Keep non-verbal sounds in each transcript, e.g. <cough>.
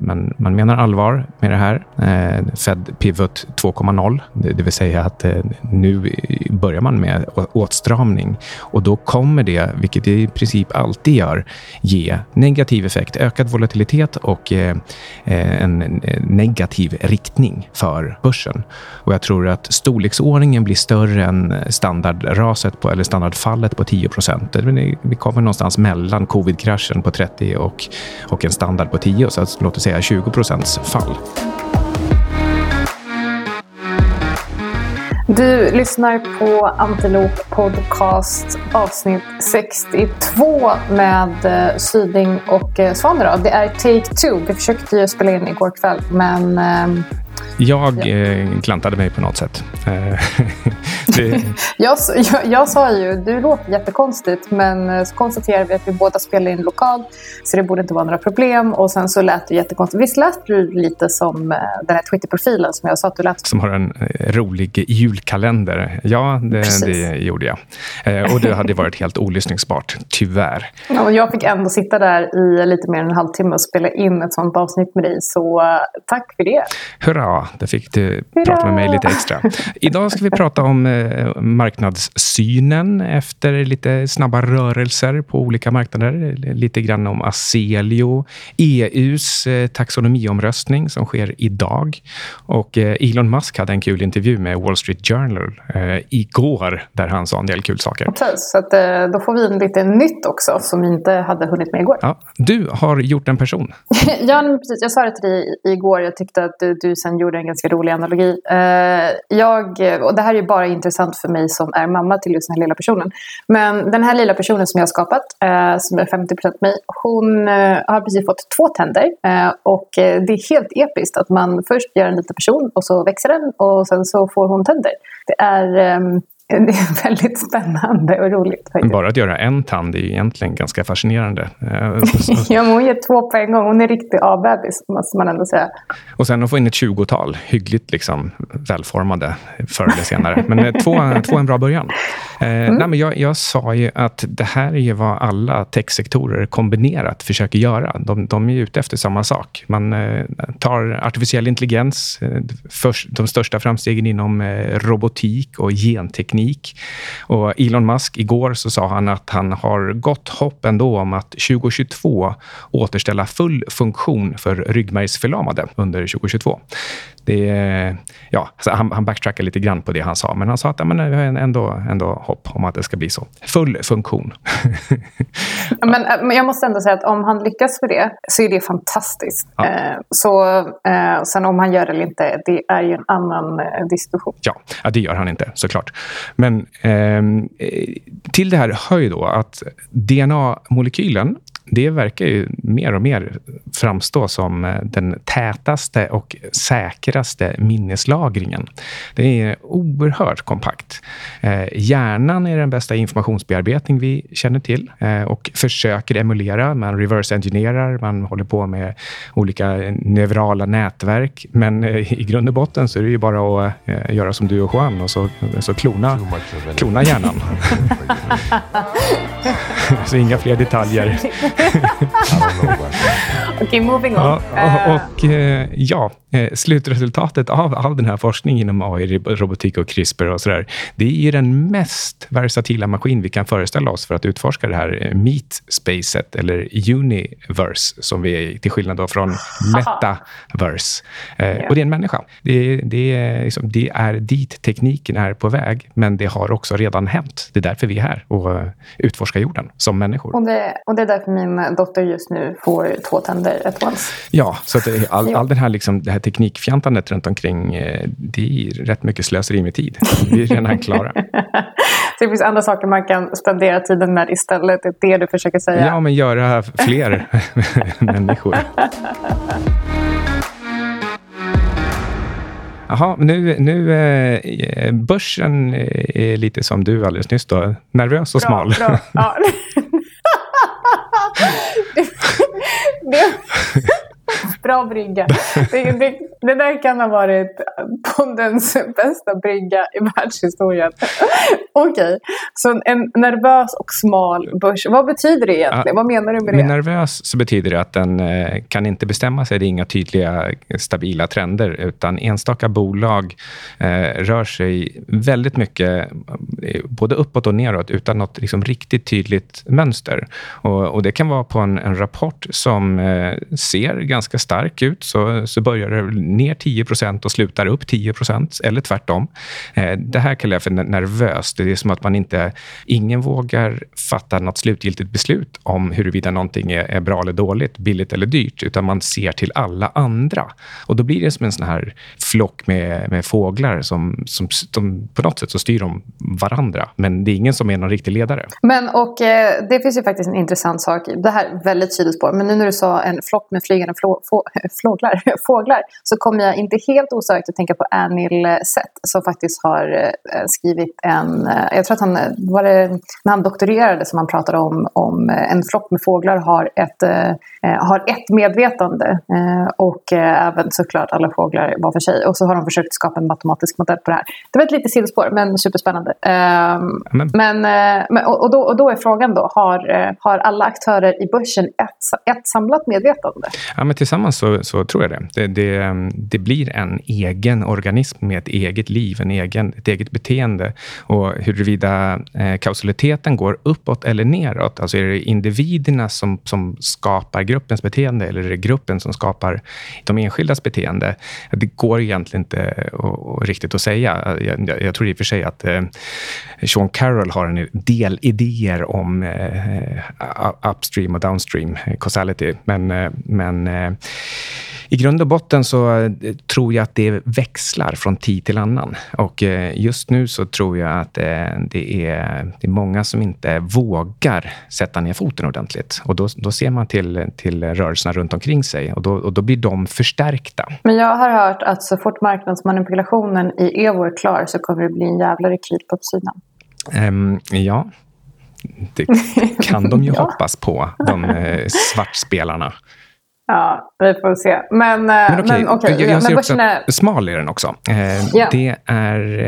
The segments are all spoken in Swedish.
men man menar allvar med det här. Eh, Fed Pivot 2.0, det, det vill säga att eh, nu börjar man med åtstramning och då kommer det, vilket det i princip alltid gör, ge negativ effekt, ökad volatilitet och eh, eh en negativ riktning för börsen. Och jag tror att storleksordningen blir större än standardraset på, eller standardfallet på 10 procent. Vi kommer någonstans mellan covid-kraschen på 30 och, och en standard på 10, så att, låt oss säga 20 procents fall. Du lyssnar på Antilop Podcast avsnitt 62 med eh, Syding och eh, Svanerad. Det är take two. Vi försökte ju spela in igår kväll, men ehm, jag ja. eh, klantade mig på något sätt. Eh, <laughs> det... <laughs> jag, jag, jag, sa ju, du låter jättekonstigt, men eh, så konstaterade vi att vi båda spelar in lokalt, så det borde inte vara några problem. Och sen så lät du jättekonstigt. Visst lät du lite som eh, den här Twitter-profilen som jag sa att du lät som? har en rolig julkalender. Ja, det, det gjorde jag. och det hade varit helt olyssningsbart, tyvärr. Ja, jag fick ändå sitta där i lite mer än en halvtimme och spela in ett sånt avsnitt med dig, så tack för det. Hurra! Där fick du prata med mig lite extra. Idag ska vi prata om eh, marknadssynen efter lite snabba rörelser på olika marknader. Lite grann om Aselio, EUs eh, taxonomiomröstning som sker idag. Och eh, Elon Musk hade en kul intervju med Wall Street Journal eh, igår där han sa en del kul saker. Precis, så att, då får vi lite nytt också som vi inte hade hunnit med igår. Ja, du har gjort en person. <laughs> ja, precis. Jag sa det till dig igår. Jag tyckte att du, du sen gjorde en ganska rolig analogi. Eh, jag, och det här är bara intressant för mig som är mamma till just den här lilla personen. Men den här lilla personen som jag har skapat, eh, som är 50% mig, hon eh, har precis fått två tänder. Eh, och eh, det är helt episkt att man först gör en liten person och så växer den och sen så får hon tänder. Det är ehm, det är väldigt spännande och roligt. Faktiskt. Bara att göra en tand är egentligen ganska fascinerande. Eh, <laughs> ja, men hon ger två på en gång. Hon är riktig A-bebis, måste man ändå säga. Och sen att få in ett tjugotal, hyggligt liksom, välformade förr eller senare. Men eh, två, två är en bra början. Eh, mm. nej, men jag, jag sa ju att det här är vad alla techsektorer kombinerat försöker göra. De, de är ute efter samma sak. Man eh, tar artificiell intelligens, eh, först, de största framstegen inom robotik och genteknik teknik. Och Elon Musk, igår så sa han att han har gott hopp ändå om att 2022 återställa full funktion för ryggmärgsförlamade under 2022 det, ja, alltså han, han backtrackar lite grann på det han sa, men han sa att ja, men vi har ändå, ändå hopp om att det ska bli så. Full funktion. <laughs> men, eh, men jag måste ändå säga att om han lyckas med det så är det fantastiskt. Ja. Eh, så, eh, sen om han gör det eller inte, det är ju en annan eh, diskussion. Ja, ja, det gör han inte såklart. Men ehm, eh, till det här hör ju då att DNA-molekylen det verkar ju mer och mer framstå som eh, den tätaste och säkraste minneslagringen. Det är oerhört kompakt. Eh, hjärnan är den bästa informationsbearbetning vi känner till eh, och försöker emulera. Man reverse-engineerar, man håller på med olika neurala nätverk. Men i grund och botten så är det ju bara att göra som du och Juan och så, så klona, klona hjärnan. <laughs> <laughs> så inga fler detaljer. <laughs> <laughs> Okej, okay, moving on. Ja, och, och eh, ja, eh, slutresultatet av all den här forskningen inom AI, robotik och CRISPR och sådär, det är den mest versatila maskin vi kan föreställa oss för att utforska det här eh, meat-spacet, eller universe, som vi är till skillnad då från metaverse. Yeah. Och det är en människa. Det, det, är, liksom, det är dit tekniken är på väg, men det har också redan hänt. Det är därför vi är här och utforskar jorden som människor. Och det, och det är därför min dotter just nu får två tänder at once. Ja, så att all, all den här, liksom, det här teknikfjantandet runt omkring, eh, det är rätt mycket slöseri med tid. Vi är redan <laughs> klara. Så det finns andra saker man kan spendera tiden med istället. Det är det du försöker säga? Ja, men göra fler <laughs> människor. <laughs> Jaha, nu, nu eh, börsen är lite som du alldeles nyss då. Nervös och bra, smal. Bra. <laughs> Ja. <laughs> det, <laughs> bra brygga. Det, det, det, där kan ha varit poddens bästa brygga i <laughs> världshistorien. Okej, okay. så en nervös och smal börs. Vad betyder det egentligen? Vad menar du med det? nervös så betyder det att den eh, kan inte bestämma sig. Det är inga tydliga, stabila trender, utan enstaka bolag eh, rör sig väldigt mycket eh, både uppåt och neråt utan något liksom riktigt tydligt mönster. Och, och det kan vara på en, en rapport som eh, ser ganska stark ut, så, så börjar det ner 10% och slutar upp 10% eller tvärtom. Eh, det här kallar jag för nervöst. Det är som att man inte... Ingen vågar fatta något slutgiltigt beslut om huruvida någonting är, bra eller dåligt, billigt eller dyrt, utan man ser till alla andra. Och då blir det som en sån här flock med, med fåglar som, som, som på något sätt så styr de varandra. Men det är ingen som är någon riktig ledare. Men och eh, det finns ju faktiskt en intressant sak. Det här är väldigt sidospår, men nu när du sa en flock med flygande flå, få, <laughs> fåglar, <laughs> fåglar så kommer jag inte helt osökt att tänka på Anil Seth som faktiskt har eh, skrivit en, eh, jag tror att han, var det när han doktorerade som han pratade om, om eh, en flock med fåglar har ett, har ett medvetande och även såklart alla fåglar var för sig. Och så har de försökt skapa en matematisk modell på det här. Det var ett litet sidospår men superspännande. Ehm, men, men och, då, och då är frågan då, har, har alla aktörer i börsen ett, ett samlat medvetande? Ja, men tillsammans så, så tror jag det. Det, det det blir en egen organism med ett eget liv, en egen, ett eget beteende. Och huruvida eh, kausaliteten går uppåt eller neråt, alltså är det individerna som, som skapar gruppens beteende eller är det gruppen som skapar de enskildas beteende? Det går egentligen inte och, riktigt att säga. Jag, jag, tror i och för sig att eh, Sean Carroll har en del idéer om eh, upstream och downstream causality, men, eh, men eh, i grund och botten så eh, tror jag att det växlar från tid till annan. Och eh, just nu så tror jag att eh, det är, det är många som inte vågar sätta ner foten ordentligt. Och då, då ser man till, till rörelserna runt omkring sig och då, och då blir de förstärkta. Men jag har hört att så fort marknadsmanipulationen i Evo är klar så kommer det bli en jävla rekyl på uppsidan. Um, ja, det <laughs> kan de ju ja. hoppas på, de eh, svartspelarna. Ja, vi får se. Men, men okej, okay. okay. jag, jag ser också att smal är den också. Eh, yeah. Det är,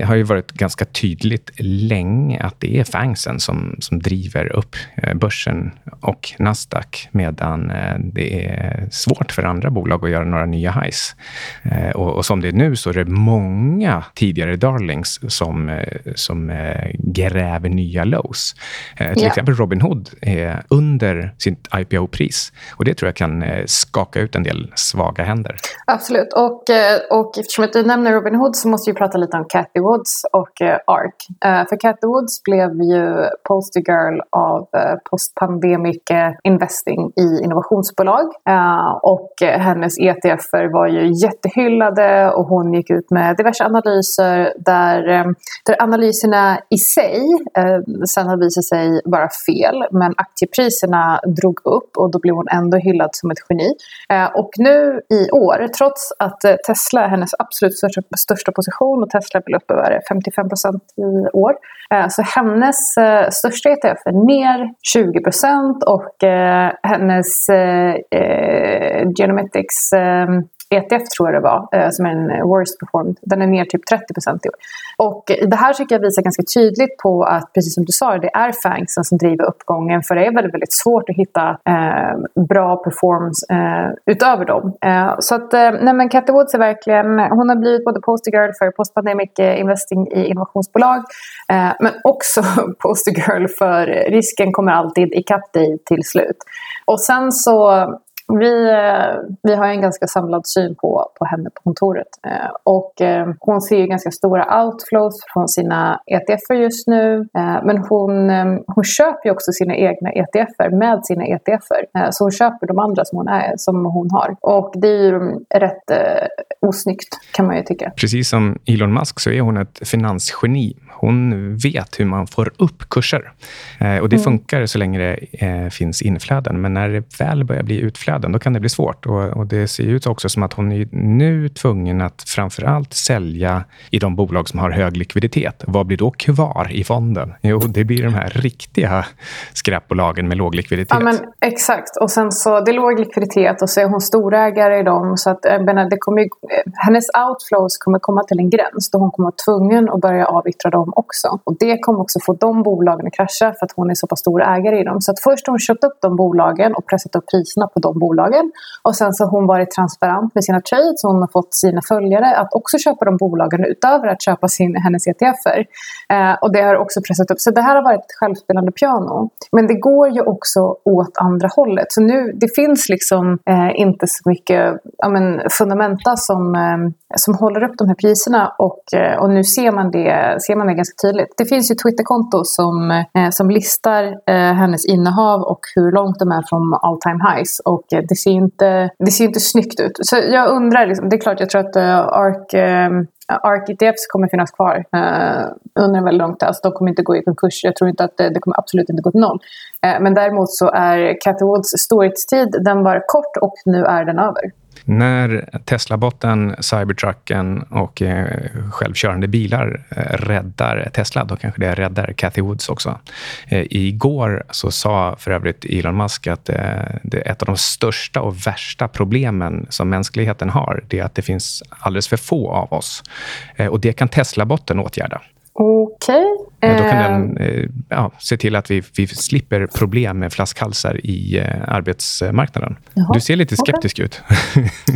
eh, har ju varit ganska tydligt länge att det är Fangsen som, som driver upp eh, börsen och Nasdaq medan eh, det är svårt för andra bolag att göra några nya highs. Eh, och, och, som det är nu så är det många tidigare darlings som, eh, som gräver nya lows. till yeah. exempel Robinhood är under sitt IPO-pris och det tror jag kan Eh, Eh, skaka ut en del svaga händer. Absolut. Och, eh, och eftersom du nämner Robin Hood så måste vi prata lite om Cathy Woods och eh, ARK. För Cathy Woods blev ju poster girl av postpandemic investing i innovationsbolag. Och hennes ETFer var ju jättehyllade och hon gick ut med diverse analyser där, där analyserna i sig sen har visat sig vara fel men aktiepriserna drog upp och då blev hon ändå hyllad som ett geni. Eh, och nu i år, trots att eh, Tesla är hennes absolut största, största position och Tesla är upp över 55 procent i år, eh, så hennes största ETF är ner 20 procent och hennes Genometics ETF tror jag det var, eh, som är en eh, worst performed. Den är ner typ 30 i år. Och eh, det här tycker jag visar ganska tydligt på att, precis som du sa, det är Fangsen som driver uppgången. För det är väldigt, väldigt svårt att hitta eh, bra performance eh, utöver dem. Eh, så att, eh, nej men Cathy Woods är verkligen, hon har blivit både poster girl för postpandemic investing i innovationsbolag. men också <laughs> poster girl för risken kommer alltid ikapp dig till slut. Och sen så vi, eh, vi har en ganska samlad syn på, på henne på kontoret. Eh, och eh, hon ser ju ganska stora outflows från sina ETFer just nu. Men hon, hon köper ju också sina egna ETFer med sina ETFer. Så hon köper de andra som hon, är, som hon har. Och det är ju rätt osnyggt kan man ju tycka. Precis som Elon Musk så är hon ett finansgeni. Hon vet hur man får upp kurser. och det mm. funkar så länge det finns inflöden. Men när det väl börjar bli utflöden flöden, då kan det bli svårt. Och, och, Det ser ut också som att hon är nu tvungen att framför allt sälja i de bolag som har hög likviditet. Vad blir då kvar i fonden? Jo, det blir de här riktiga skräpbolagen med låg likviditet. Ja, men exakt. Och sen så, det är låg likviditet och så är hon storägare i dem. Så att, menar, det kommer ju, hennes outflows kommer komma till en gräns då hon kommer vara tvungen att börja avyttra dem dem också. Och det kommer också få de bolagen att krascha för att hon är så pass stor ägare i dem. Så att först har hon köpt upp de bolagen och pressat upp priserna på de bolagen. Och sen så har hon varit transparent med sina trades och hon har fått sina följare att också köpa de bolagen utöver att köpa sin, hennes ETFer. Eh, och det har också pressat upp. Så det här har varit ett självspelande piano. Men det går ju också åt andra hållet. Så nu, det finns liksom eh, inte så mycket ja, men, fundamenta som, eh, som håller upp de här priserna. Och, eh, och nu ser man, det, ser man det ganska tydligt. Det finns ju Twitterkonto som, eh, som listar eh, hennes innehav och hur långt de är från all time highs. Och eh, det ser inte, det ser inte snyggt ut. Så jag undrar, liksom, det är klart jag tror att eh, ARK ARK ETFs eh, kommer finnas kvar eh, under en väldigt lång tid. Alltså, de kommer inte gå i konkurs. Jag tror inte att det, det kommer absolut inte gå till noll. Eh, men däremot så är Cathy Woods storhetstid, den var kort och nu är den över. När Tesla-botten, Cybertrucken och eh, självkörande bilar eh, räddar Tesla, då kanske det räddar Cathy Woods också. Eh, igår så sa för övrigt Elon Musk att eh, det ett av de största och värsta problemen som mänskligheten har, det är att det finns alldeles för få av oss. Eh, och det kan Tesla-botten åtgärda. Okej. Okay. Då kan den eh, ja, se till att vi, vi slipper problem med flaskhalsar i eh, arbetsmarknaden. Jaha. Du ser lite skeptisk okay. ut.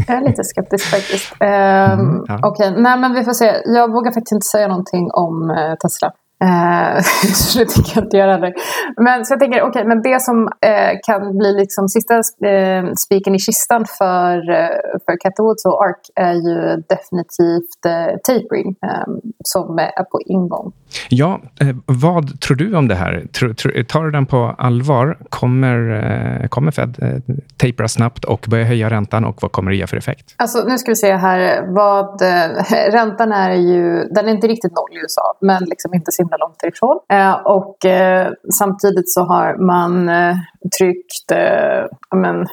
Jag är lite skeptisk faktiskt. Um, <laughs> mm, ja. Okej, okay. nej men vi får se. Jag vågar faktiskt inte säga någonting om Tesla. Eh, <laughs> så det tänker jag inte göra heller. Men så jag tänker, okej, okay, men det som eh, kan bli liksom sista eh, spiken i kistan för, eh, för Catwoods och Ark är ju definitivt eh, tapering eh, som är på ingång. Ja, eh, vad tror du om det här? Tror, tror, tar du den på allvar? Kommer, kommer Fed eh, tapera snabbt och börja höja räntan och vad kommer det ge för effekt? Alltså, nu ska vi se här. Vad, <laughs> räntan är ju, den är inte riktigt noll i USA, men liksom inte himla långt ifrån. Eh, och eh, samtidigt så har man eh, tryckt, eh, men,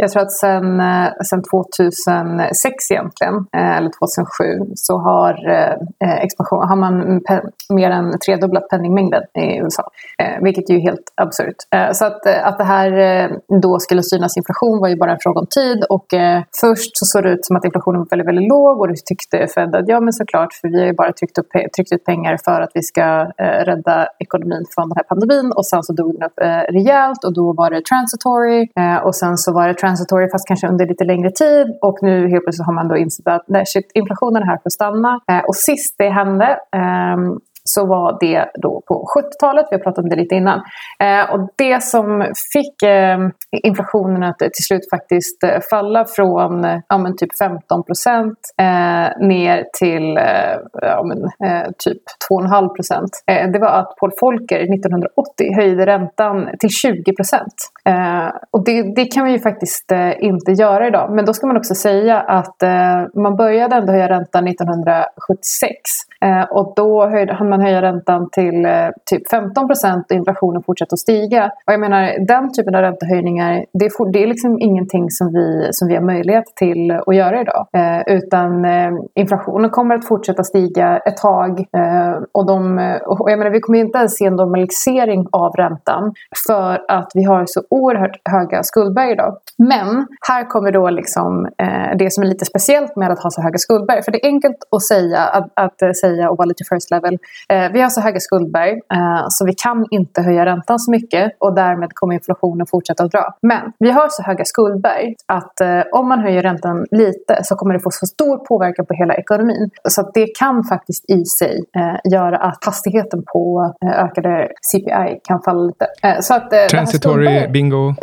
jag tror att sen, eh, sen 2006 egentligen, eh, eller 2007, så har, eh, expansion, har man mer än tredubblat penningmängden i USA. Vilket är ju helt absurt. Så att, att det här då skulle synas inflation var ju bara en fråga om tid. Och först så såg det ut som att inflationen var väldigt, väldigt låg och då tyckte Fed att ja men såklart, för vi har ju bara tryckt, upp, tryckt ut pengar för att vi ska rädda ekonomin från den här pandemin. Och sen så dog den upp rejält och då var det transitory och sen så var det transitory fast kanske under lite längre tid och nu helt plötsligt har man då insett att nej, shit, inflationen är här för att stanna. Eh, och sist det hände eh, så var det då på 70-talet. Vi har pratat om det lite innan. Eh, och det som fick eh, inflationen att till slut faktiskt eh, falla från eh, ja, men typ 15 procent eh, ner till eh, ja, men, eh, typ 2,5 procent. Eh, det var att Paul Volcker 1980 höjde räntan till 20 procent. Eh, och det, det, kan vi ju faktiskt inte göra idag. Men då ska man också säga att man började ändå höja räntan 1976 och då höjde, han man höja räntan till eh, typ 15 procent och inflationen fortsätter att stiga. Och jag menar, den typen av räntehöjningar, det är, det är liksom ingenting som vi, som vi har möjlighet till att göra idag. Eh, utan eh, inflationen kommer att fortsätta stiga ett tag. Eh, och, de, och jag menar, vi kommer inte ens se en normalisering av räntan för att vi har så oerhört höga skuldberg idag. Men här kommer då liksom, eh, det som är lite speciellt med att ha så höga skuldberg. För det är enkelt att säga, att, att säga och vara lite first level. Eh, vi har så höga skuldberg eh, så vi kan inte höja räntan så mycket och därmed kommer inflationen fortsätta att dra. Men vi har så höga skuldberg att eh, om man höjer räntan lite så kommer det få så stor påverkan på hela ekonomin. Så att det kan faktiskt i sig göra att hastigheten på ökade CPI kan falla lite. Så att, Transitory bingo?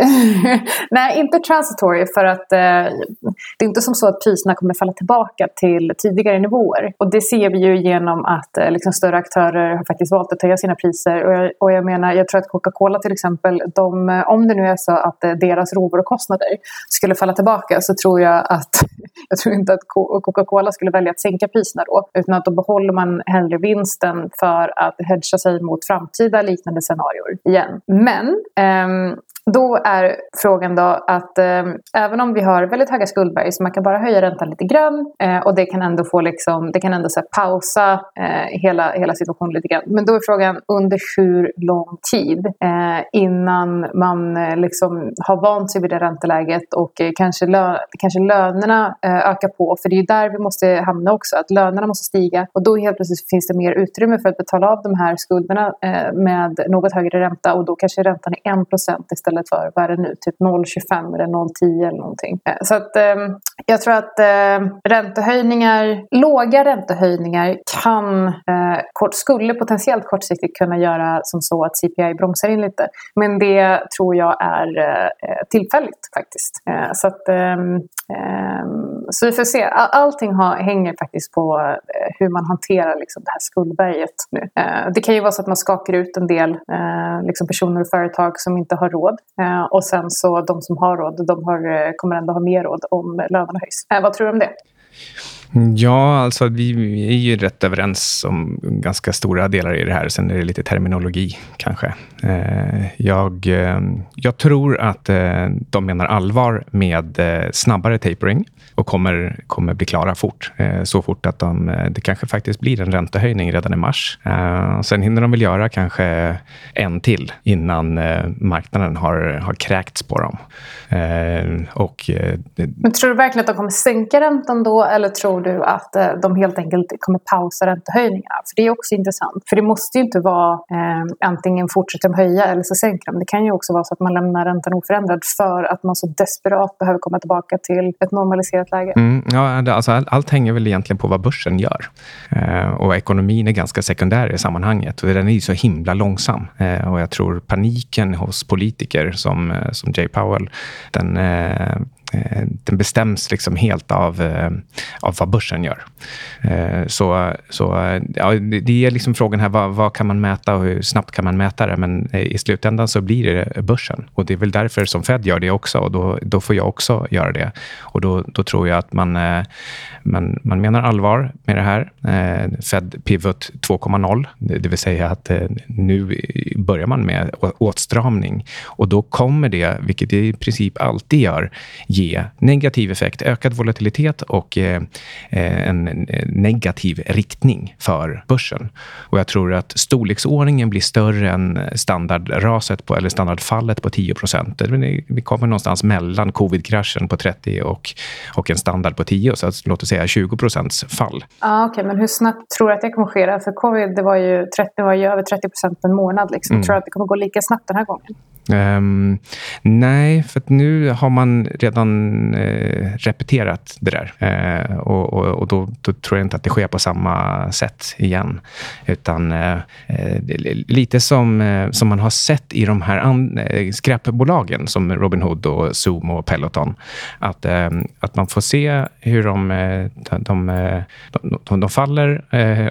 <laughs> Nej, inte transitory för att det är inte som så att priserna kommer falla tillbaka till tidigare nivåer. Och det ser vi ju genom att liksom, större aktörer har faktiskt valt att höja sina priser. Och jag, och jag menar, jag tror att Coca-Cola till exempel, de, om det nu är så att eh, deras råvarukostnader skulle falla tillbaka så tror jag att <laughs> jag tror inte att Coca-Cola skulle välja att sänka priserna då. Utan att då behåller man hellre vinsten för att hedga sig mot framtida liknande scenarier igen. Men ehm, då är frågan då att eh, även om vi har väldigt höga skuldberg så man kan bara höja räntan lite grann eh, och det kan ändå få liksom, det kan ändå så här, pausa eh, hela, hela situationen lite grann. Men då är frågan under hur lång tid eh, innan man eh, liksom har vant sig vid det ränteläget och eh, kanske, lö kanske lönerna eh, ökar på. För det är där vi måste hamna också, att lönerna måste stiga. Och då helt plötsligt finns det mer utrymme för att betala av de här skulderna eh, med något högre ränta. Och då kanske räntan är 1 istället för, vad är det nu, typ 0,25 eller 0,10 eller någonting. Eh, så att jag tror att räntehöjningar, låga räntehöjningar kan, skulle potentiellt kortsiktigt kunna göra som så att CPI bromsar in lite. Men det tror jag är eh, tillfälligt faktiskt. Eh, så att ehm, ehm, så vi får se. Allting har, hänger faktiskt på eh, hur man hanterar liksom det här skuldberget nu. Eh, det kan ju vara så att man skakar ut en del eh, liksom personer och företag som inte har råd. Eh, och sen så de som har råd, de har, kommer ändå ha mer råd om lönerna höjs. Vad tror du om det? Ja, alltså vi är ju rätt överens om ganska stora delar i det här. Sen är det lite terminologi kanske. Eh, jag, eh, jag tror att eh, de menar allvar med eh, snabbare tapering och kommer, kommer bli klara fort. Eh, så fort att de, eh, det kanske faktiskt blir en räntehöjning redan i mars. Sen hinner de väl göra kanske en till innan marknaden har, har kräkts på dem. Och, Men tror du verkligen att de kommer sänka räntan då eller tror tror du att eh, de helt enkelt kommer pausa räntehöjningarna? För det är också intressant. För det måste ju inte vara eh, antingen fortsätter de höja eller så sänker de. Det kan ju också vara så att man lämnar räntan oförändrad för att man så desperat behöver komma tillbaka till ett normaliserat läge. Mm, ja, alltså, all, allt hänger väl egentligen på vad börsen gör. Eh, och ekonomin är ganska sekundär i sammanhanget. Och den är ju så himla långsam. Eh, och jag tror paniken hos politiker som, eh, som Jay Powell, den Eh, Eh, den bestäms liksom helt av, eh, av vad börsen gör. Eh, så, så ja, det är liksom frågan här, vad, vad, kan man mäta och hur snabbt kan man mäta det? Men i slutändan så blir det börsen. Och det är väl därför som Fed gör det också. Och då, då får jag också göra det. Och då, då tror jag att man, man, man menar allvar med det här. Fed Pivot 2.0, det vill säga att nu börjar man med åtstramning. Och då kommer det, vilket det i princip alltid gör, ge negativ effekt, ökad volatilitet och eh, eh en negativ riktning för börsen. Och jag tror att storleksordningen blir större än standardraset på, eller standardfallet på 10% Vi kommer någonstans mellan covid-kraschen på 30 och, och en standard på 10, så att, låt oss säga 20% fall. Okej, okay. men hur snabbt tror du att det kommer ske? För covid det var ju, 30, var ju över 30 på en månad. Liksom. Mm. Tror du att det kommer gå lika snabbt den här gången? Um, nej, för nu har man redan uh, repeterat det där. Uh, och, och, och då, då, tror jag inte att det sker på samma sätt igen. Utan uh, lite som, som man har sett i de här an, skräpbolagen som Robinhood, och Zoom och Peloton. Att, att man får se hur de, de, de, de faller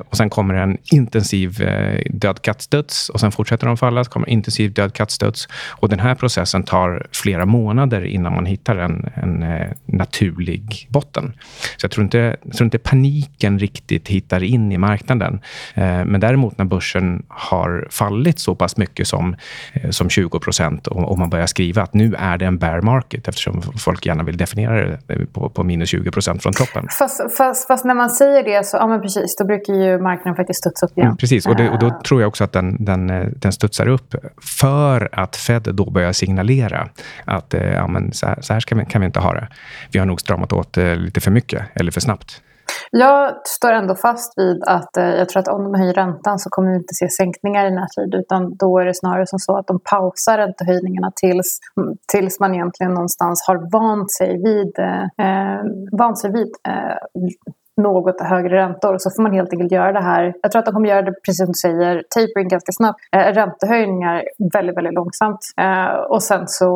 och sen kommer en intensiv död kattstuds och sen fortsätter de falla, så kommer intensiv död kattstuds och den här processen tar flera månader innan man hittar en, en eh, naturlig botten. Så jag tror, inte, jag tror inte paniken riktigt hittar in i marknaden. Eh, men däremot när börsen har fallit så pass mycket som, eh, som 20 procent och, och, man börjar skriva att nu är det en bear market eftersom folk gärna vill definiera det på, på minus 20 procent från toppen. Fast, fast, fast, när man säger det så, ja men precis, då brukar ju marknaden faktiskt studsa upp igen. Mm, precis, och, det, och, då tror jag också att den, den, den studsar upp för att Fed då börjar signalera att eh, ja, men så här, så här vi, kan vi inte ha det. Vi har nog stramat åt eh, lite för mycket eller för snabbt. Jag står ändå fast vid att eh, jag tror att om de höjer räntan så kommer vi inte se sänkningar i närtid utan då är det snarare som så att de pausar räntehöjningarna tills, mm, tills man egentligen någonstans har vant sig vid, eh, eh vant sig vid eh, något högre räntor. Så får man helt enkelt göra det här. Jag tror att de kommer göra det precis som du säger, tapering ganska snabbt. Eh, räntehöjningar väldigt, väldigt långsamt. Eh, och sen så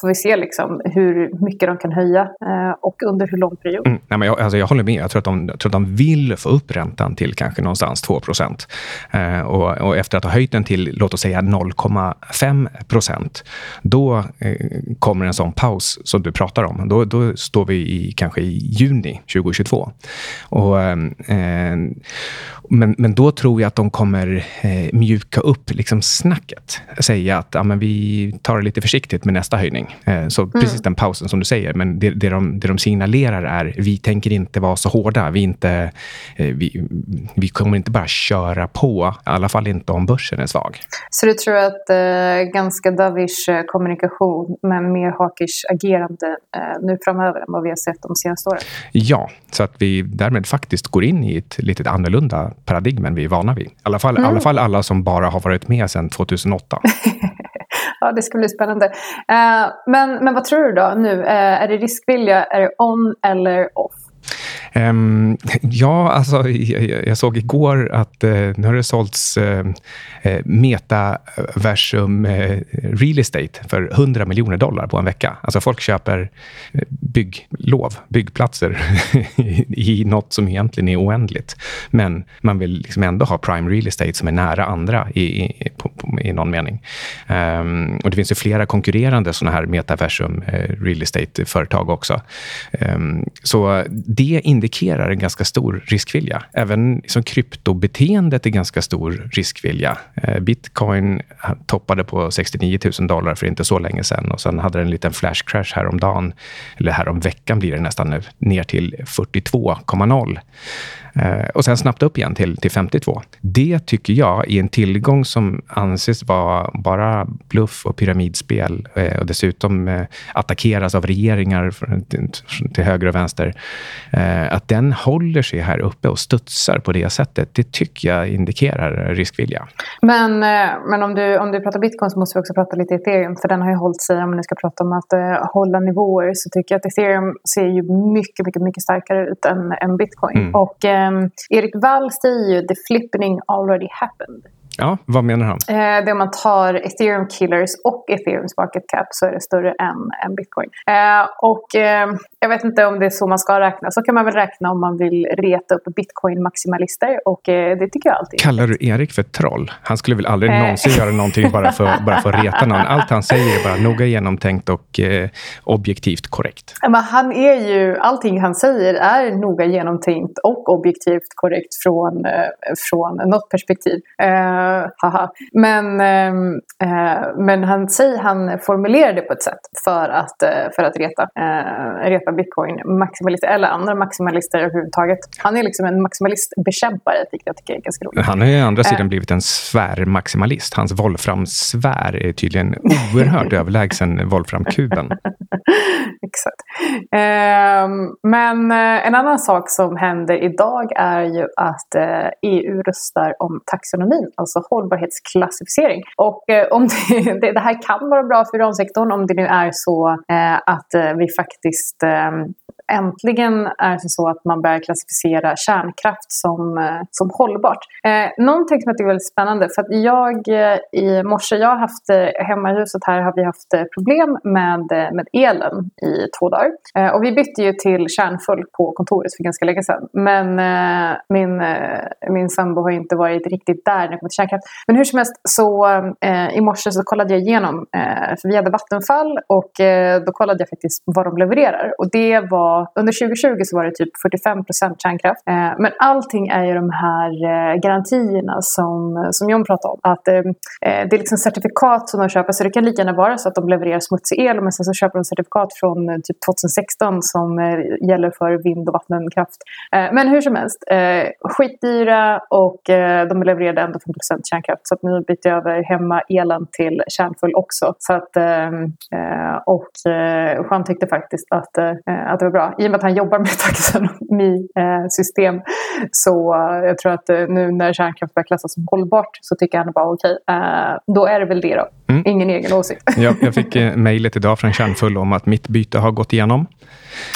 får vi se liksom hur mycket de kan höja eh, och under hur lång period. Mm, nej, men jag, alltså jag håller med. Jag tror, att de, jag tror att de vill få upp räntan till kanske någonstans 2 procent. Eh, och, och, efter att ha höjt den till, låt oss säga 0,5 procent, då eh, kommer en sån paus som du pratar om. Då, då står vi i, kanske i juni 2022. Och, eh, men, men då tror jag att de kommer eh, mjuka upp liksom snacket. Säga att ja, men vi tar det lite försiktigt med nästa höjning. Eh, så mm. precis den pausen som du säger. Men det, det, de, det de signalerar är vi tänker inte vara så hårda. Vi, inte, eh, vi, vi kommer inte bara köra på. I alla fall inte om börsen är svag. Så du tror att eh, ganska dovish eh, kommunikation men mer hawkish agerande eh, nu framöver än vad vi har sett de senaste åren? Ja, så att vi därmed faktiskt går in i ett lite annorlunda paradigm än vi är vana vid. I alla fall, mm. alla, fall alla som bara har varit med sedan 2008. <laughs> ja, det ska bli spännande. Uh, men, men vad tror du då nu? Uh, är det riskvilja? Är det on eller off? Um, ja, alltså, jag, jag, såg igår att uh, nu har det sålts uh, metaversum uh, real estate för 100 miljoner dollar på en vecka. Alltså folk köper bygglov, byggplatser i, <laughs> i något som egentligen är oändligt. Men man vill liksom ändå ha prime real estate som är nära andra i, i, på, på, i någon mening. Um, och Det finns ju flera konkurrerande såna här metaversum real estate-företag också. Um, så det indikerar en ganska stor riskvilja. Även liksom kryptobeteendet är ganska stor riskvilja. Eh, bitcoin toppade på 69 000 dollar för inte så länge sedan och sen hade den en liten flash crash häromdagen, eller häromveckan blir det nästan nu, ner till 42,0. Eh, och sen snabbt upp igen till, till 52. Det tycker jag är en tillgång som anses vara bara bluff och pyramidspel eh, och dessutom eh, attackeras av regeringar till, höger och vänster. Att den håller sig här uppe och studsar på det sättet, det tycker jag indikerar riskvilja. Men, men om, du, om du pratar bitcoin så måste vi också prata lite ethereum, för den har ju hållit sig, om ni ska prata om att hålla nivåer, så tycker jag att ethereum ser ju mycket, mycket, mycket starkare ut än, än bitcoin. Mm. Och Ehm, Erik Wall säger ju “the flippening already happened”. Ja, vad menar han? Eh, det om man tar ethereum killers och ethereums market cap så är det större än, än bitcoin. Eh, och eh, jag vet inte om det är så man ska räkna. Så kan man väl räkna om man vill reta upp bitcoin-maximalister och eh, det tycker jag alltid. Kallar du Erik för troll? Han skulle väl aldrig eh. någonsin göra någonting bara för, bara för att reta någon. Allt han säger är bara noga genomtänkt och eh, objektivt korrekt. Men han är ju, allting han säger är noga genomtänkt och objektivt korrekt från, från något perspektiv. <laughs> haha. Men, ehm, men han, säger, han formulerar det på ett sätt för att, för att reta, reta köpa bitcoin maximalister eller andra maximalister överhuvudtaget. Han är liksom en maximalistbekämpare, vilket jag tycker är ganska roligt. Han har ju å andra sidan äh. blivit en svärmaximalist. Hans Wolfram-svär är tydligen oerhört <laughs> överlägsen Wolfram-kuben. Exakt. Ehm, men eh, en annan sak som händer idag är ju att eh, EU röstar om taxonomin, alltså hållbarhetsklassificering. Och eh, om <laughs> det, det, här kan vara bra för uransektorn om det nu är så att vi faktiskt ehm, äntligen är det så att man börjar klassificera kärnkraft som, eh, som hållbart. Eh, någonting som jag tycker är väldigt spännande, för att jag eh, i morse, jag har haft eh, hemma i huset här har vi haft problem med, med elen i två dagar. Eh, och vi bytte ju till kärnfull på kontoret för ganska länge sedan. Men eh, min, min sambo har inte varit riktigt där när det kommer till kärnkraft. Men hur som helst så i morse så kollade jag igenom, för vi hade Vattenfall och då kollade jag faktiskt vad de levererar. Och det var under 2020 så var det typ 45% kärnkraft. Eh, men allting är ju de här eh, garantierna som, som John pratade om. Att eh, eh, det är liksom certifikat som de köper så det kan lika gärna vara så att de levererar smutsig el men sen så köper de certifikat från eh, typ 2016 som eh, gäller för vind och vattenkraft. Men hur som helst, skitdyra och de levererade ändå 5 kärnkraft så att nu byter jag över hemma elen till kärnfull också. Så att, och Juan tyckte faktiskt att, att det var bra i och med att han jobbar med <laughs> taxonomisystem eh, så eh, jag tror att eh, nu när kärnkraft börjar klassas som hållbart så tycker han bara okej, okay, då är det väl det då. Mm. Ingen egen åsikt. jag, jag fick mejlet idag från Kärnfull om att mitt byte har gått igenom.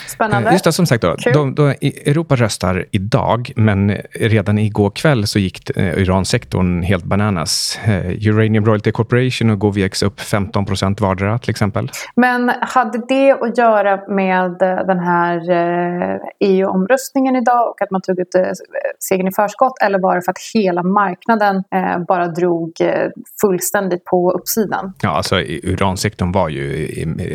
Spännande. Just det, som sagt, då, de, de, Europa röstar idag, men redan igår kväll så gick uransektorn helt bananas. Uranium Royalty Corporation och GoviEx upp 15 procent vardera till exempel. Men hade det att göra med den här EU-omröstningen idag och att man tog ut segern i förskott eller var det för att hela marknaden bara drog fullständigt på uppsidan? Ja, alltså uransektorn var ju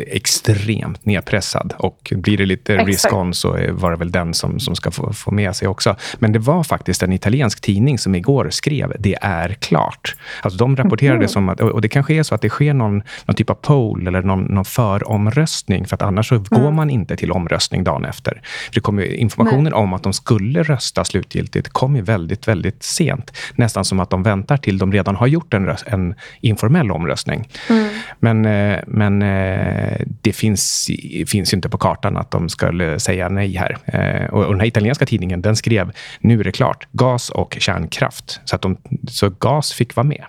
extremt nedpressad och blir det lite risk-on så var det väl den som, som ska få, få med sig också. Men det var faktiskt en italiensk tidning som igår skrev det är klart. Alltså de rapporterade mm. som att, och det kanske är så att det sker någon, någon typ av poll eller någon, någon föromröstning, för att annars så mm. går man inte till omröstning dagen efter. För det kom informationen Nej. om att de skulle rösta slutgiltigt kom ju väldigt, väldigt sent. Nästan som att de väntar till de redan har gjort en, röst, en informell omröstning. Mm. Men, eh, men eh, det finns, finns inte på kartan att de skulle säga nej här. Eh, och den här italienska tidningen den skrev nu är det klart, gas och kärnkraft. Så, att de, så gas fick vara med.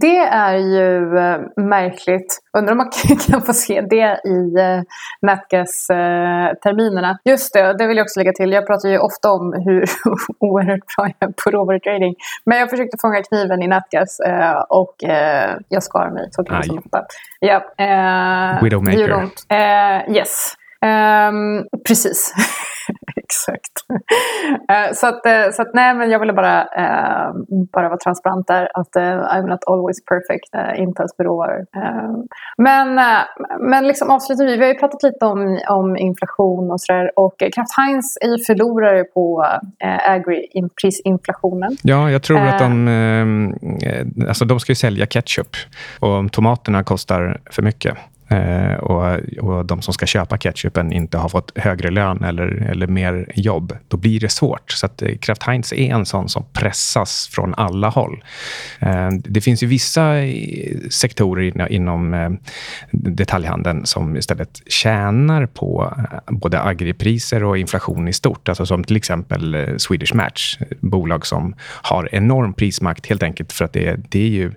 Det är ju äh, märkligt. Undrar om man <laughs> kan få se det i äh, Natgas-terminerna. Äh, Just det, det vill jag också lägga till. Jag pratar ju ofta om hur <laughs> oerhört bra jag är på råvarutrading. Men jag försökte fånga kniven i Natgas äh, och jag skar mig. Så kan man Ja, Widowmaker. yes. Um, precis. <laughs> Exakt. uh, så, att, uh, så att nej, men jag ville bara, uh, bara vara transparent där. Att I'm not always perfect, inte ens beroar. men men liksom avslutningsvis, vi har ju pratat lite om, om inflation och sådär. Och Kraft Heinz är ju förlorare på agri-prisinflationen. Ja, jag tror att de, alltså de ska ju sälja ketchup. Och om tomaterna kostar för mycket Eh, Eh, och, och de som ska köpa ketchupen inte har fått högre lön eller, eller mer jobb, då blir det svårt. Så att eh, Kraft Heinz är en sån som pressas från alla håll. Eh, det finns ju vissa eh, sektorer inom detaljhandeln som istället tjänar på både agripriser och inflation i stort. Alltså som till exempel Swedish Match, bolag som har enorm prismakt helt enkelt för att det, det är ju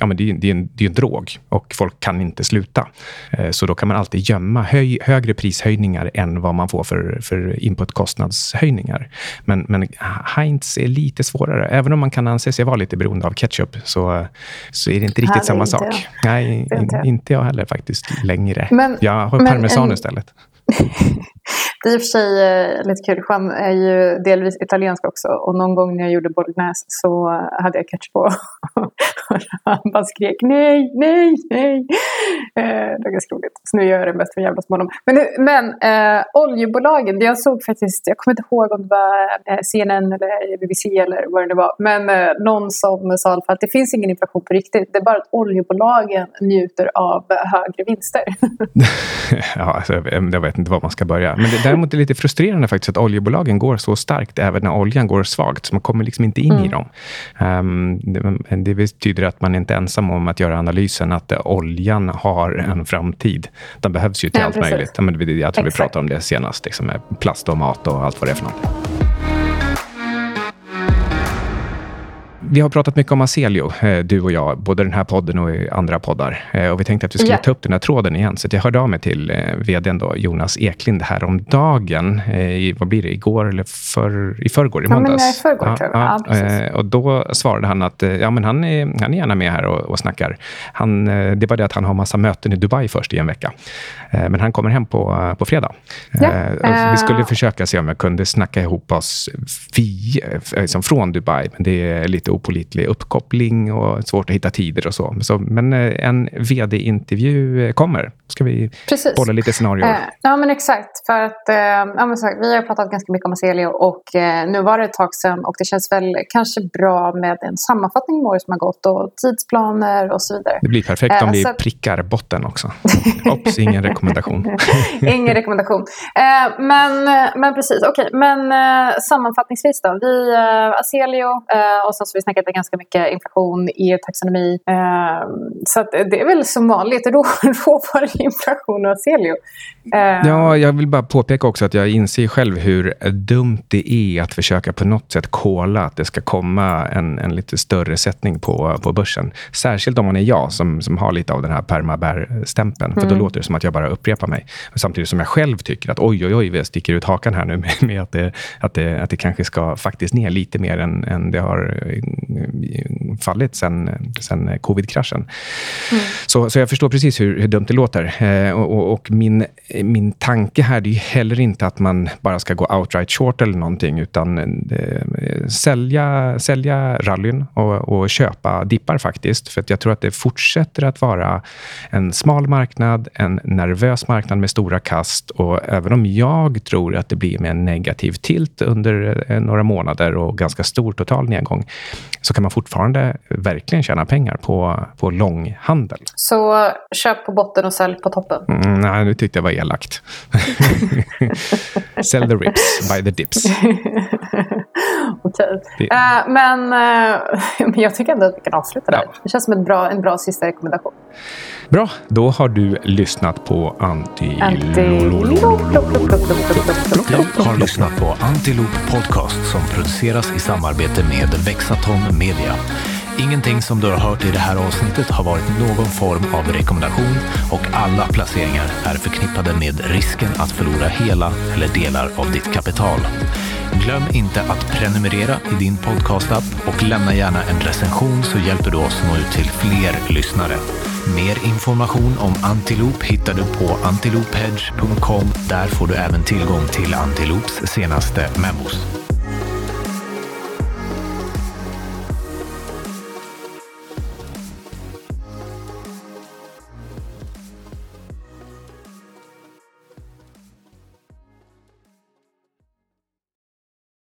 ja, men det är, det är en, det är en drog och folk kan inte inte sluta. Eh, så då kan man alltid gömma höj, högre prishöjningar än vad man får för, för inputkostnadshöjningar. Men, men Heinz är lite svårare. Även om man kan anse sig vara lite beroende av ketchup så, så är det inte riktigt samma sak. Jag. Nej, inte. inte jag heller faktiskt längre. Men, jag har parmesan en... istället. <laughs> Det är i och för sig eh, lite kul. Juan är ju delvis italiensk också och någon gång när jag gjorde bolognese så hade jag catch på. och <laughs> han bara skrek nej, nej, nej. Eh, det var ganska roligt. Så nu gör jag det mest för att jävlas med honom. Men, men eh, oljebolagen, jag såg faktiskt, jag kommer inte ihåg om det var eh, CNN eller BBC eller vad det nu var. Men eh, någon som sa att det finns ingen inflation på riktigt. Det är bara att oljebolagen njuter av högre vinster. <laughs> ja, alltså, jag vet inte var man ska börja. Men det, däremot är det lite frustrerande faktiskt att oljebolagen går så starkt även när oljan går svagt. Så man kommer liksom inte in mm. i dem. Um, det, betyder att man inte är ensam om att göra analysen att oljan har en framtid. Den behövs ju till ja, allt precis. möjligt. Jag tror Exakt. vi pratade om det senast, liksom med plast och mat och allt vad det är för något. Vi har pratat mycket om Aselio, eh, du och jag, både den här podden och i andra poddar. Eh, och vi tänkte att vi skulle ja. ta upp den här tråden igen. Så jag hörde av mig till eh, vdn då, Jonas Eklind här om dagen. I, vad blir det? Igår eller för, i förrgår? I måndags? Ja, i förrgår, ja, tror jag. Ja, och då svarade han att ja, men han, är, han är gärna med här och, och snackar. Han, det är bara det att han har massa möten i Dubai först i en vecka. Men han kommer hem på, på fredag. Ja. Vi skulle försöka se om jag kunde snacka ihop oss via, liksom från Dubai. Men det är lite opolitlig uppkoppling och svårt att hitta tider och så. så men eh, en vd-intervju eh, kommer. Ska vi Precis. bolla lite scenarier? Eh, ja, men exakt. För att eh, ja, men sagt, vi har pratat ganska mycket om Aselio och eh, nu var det ett tag sedan och det känns väl kanske bra med en sammanfattning av året som har gått och tidsplaner och så vidare. Det blir perfekt om vi så... prickar botten också. <laughs> Ops, ingen rekommendation. <laughs> ingen rekommendation. men, men precis, okej. Okay. Men sammanfattningsvis då. Vi, Aselio och sen så vi snackat ganska mycket inflation, EU-taxonomi. Eh, så det är väl som vanligt <laughs> råvaruinflation och Aselio. Eh. Ja, jag vill bara påpeka också att jag inser själv hur dumt det är att försöka på något sätt kolla att det ska komma en, en lite större sättning på, på börsen. Särskilt om man är jag som, som har lite av den här permabär-stämpeln. För mm. då låter det som att jag bara upprepar mig. Samtidigt som jag själv tycker att oj, oj, oj, jag sticker ut hakan här nu <laughs> med, med att, det, att, det, att det kanske ska faktiskt ner lite mer än, än det har fallit sen, sen covid-kraschen. Mm. Så, så jag förstår precis hur, hur dumt det låter. Eh, och, och, min, min tanke här är heller inte att man bara ska gå outright short eller någonting, utan eh, sälja, sälja rallyn och, och köpa dippar faktiskt. För jag tror att det fortsätter att vara en smal marknad, en nervös marknad med stora kast och även om jag tror att det blir med en negativ tilt under eh, några månader och ganska stor total nedgång, så kan man fortfarande verkligen tjäna pengar på, på långhandel. Så köp på botten och sälj på toppen? Mm, nej, nu tyckte jag var elakt. Sell the rips, buy the dips. Okej. Okay. Uh, men, uh, jag tycker ändå att vi kan avsluta där. Ja. Det känns som ett bra, en bra sista rekommendation. Bra, då har du lyssnat på Anti... Anti... Du har lyssnat på Antiloop Podcast som produceras i samarbete med Vexaton Media. Ingenting som du har hört i det här avsnittet har varit någon form av rekommendation och alla placeringar är förknippade med risken att förlora hela eller delar av ditt kapital. Glöm inte att prenumerera i din podcastapp och lämna gärna en recension så hjälper du oss nå ut till fler lyssnare. Mer information om Antiloop hittar du på antilophedge.com. Där får du även tillgång till Antiloops senaste memos.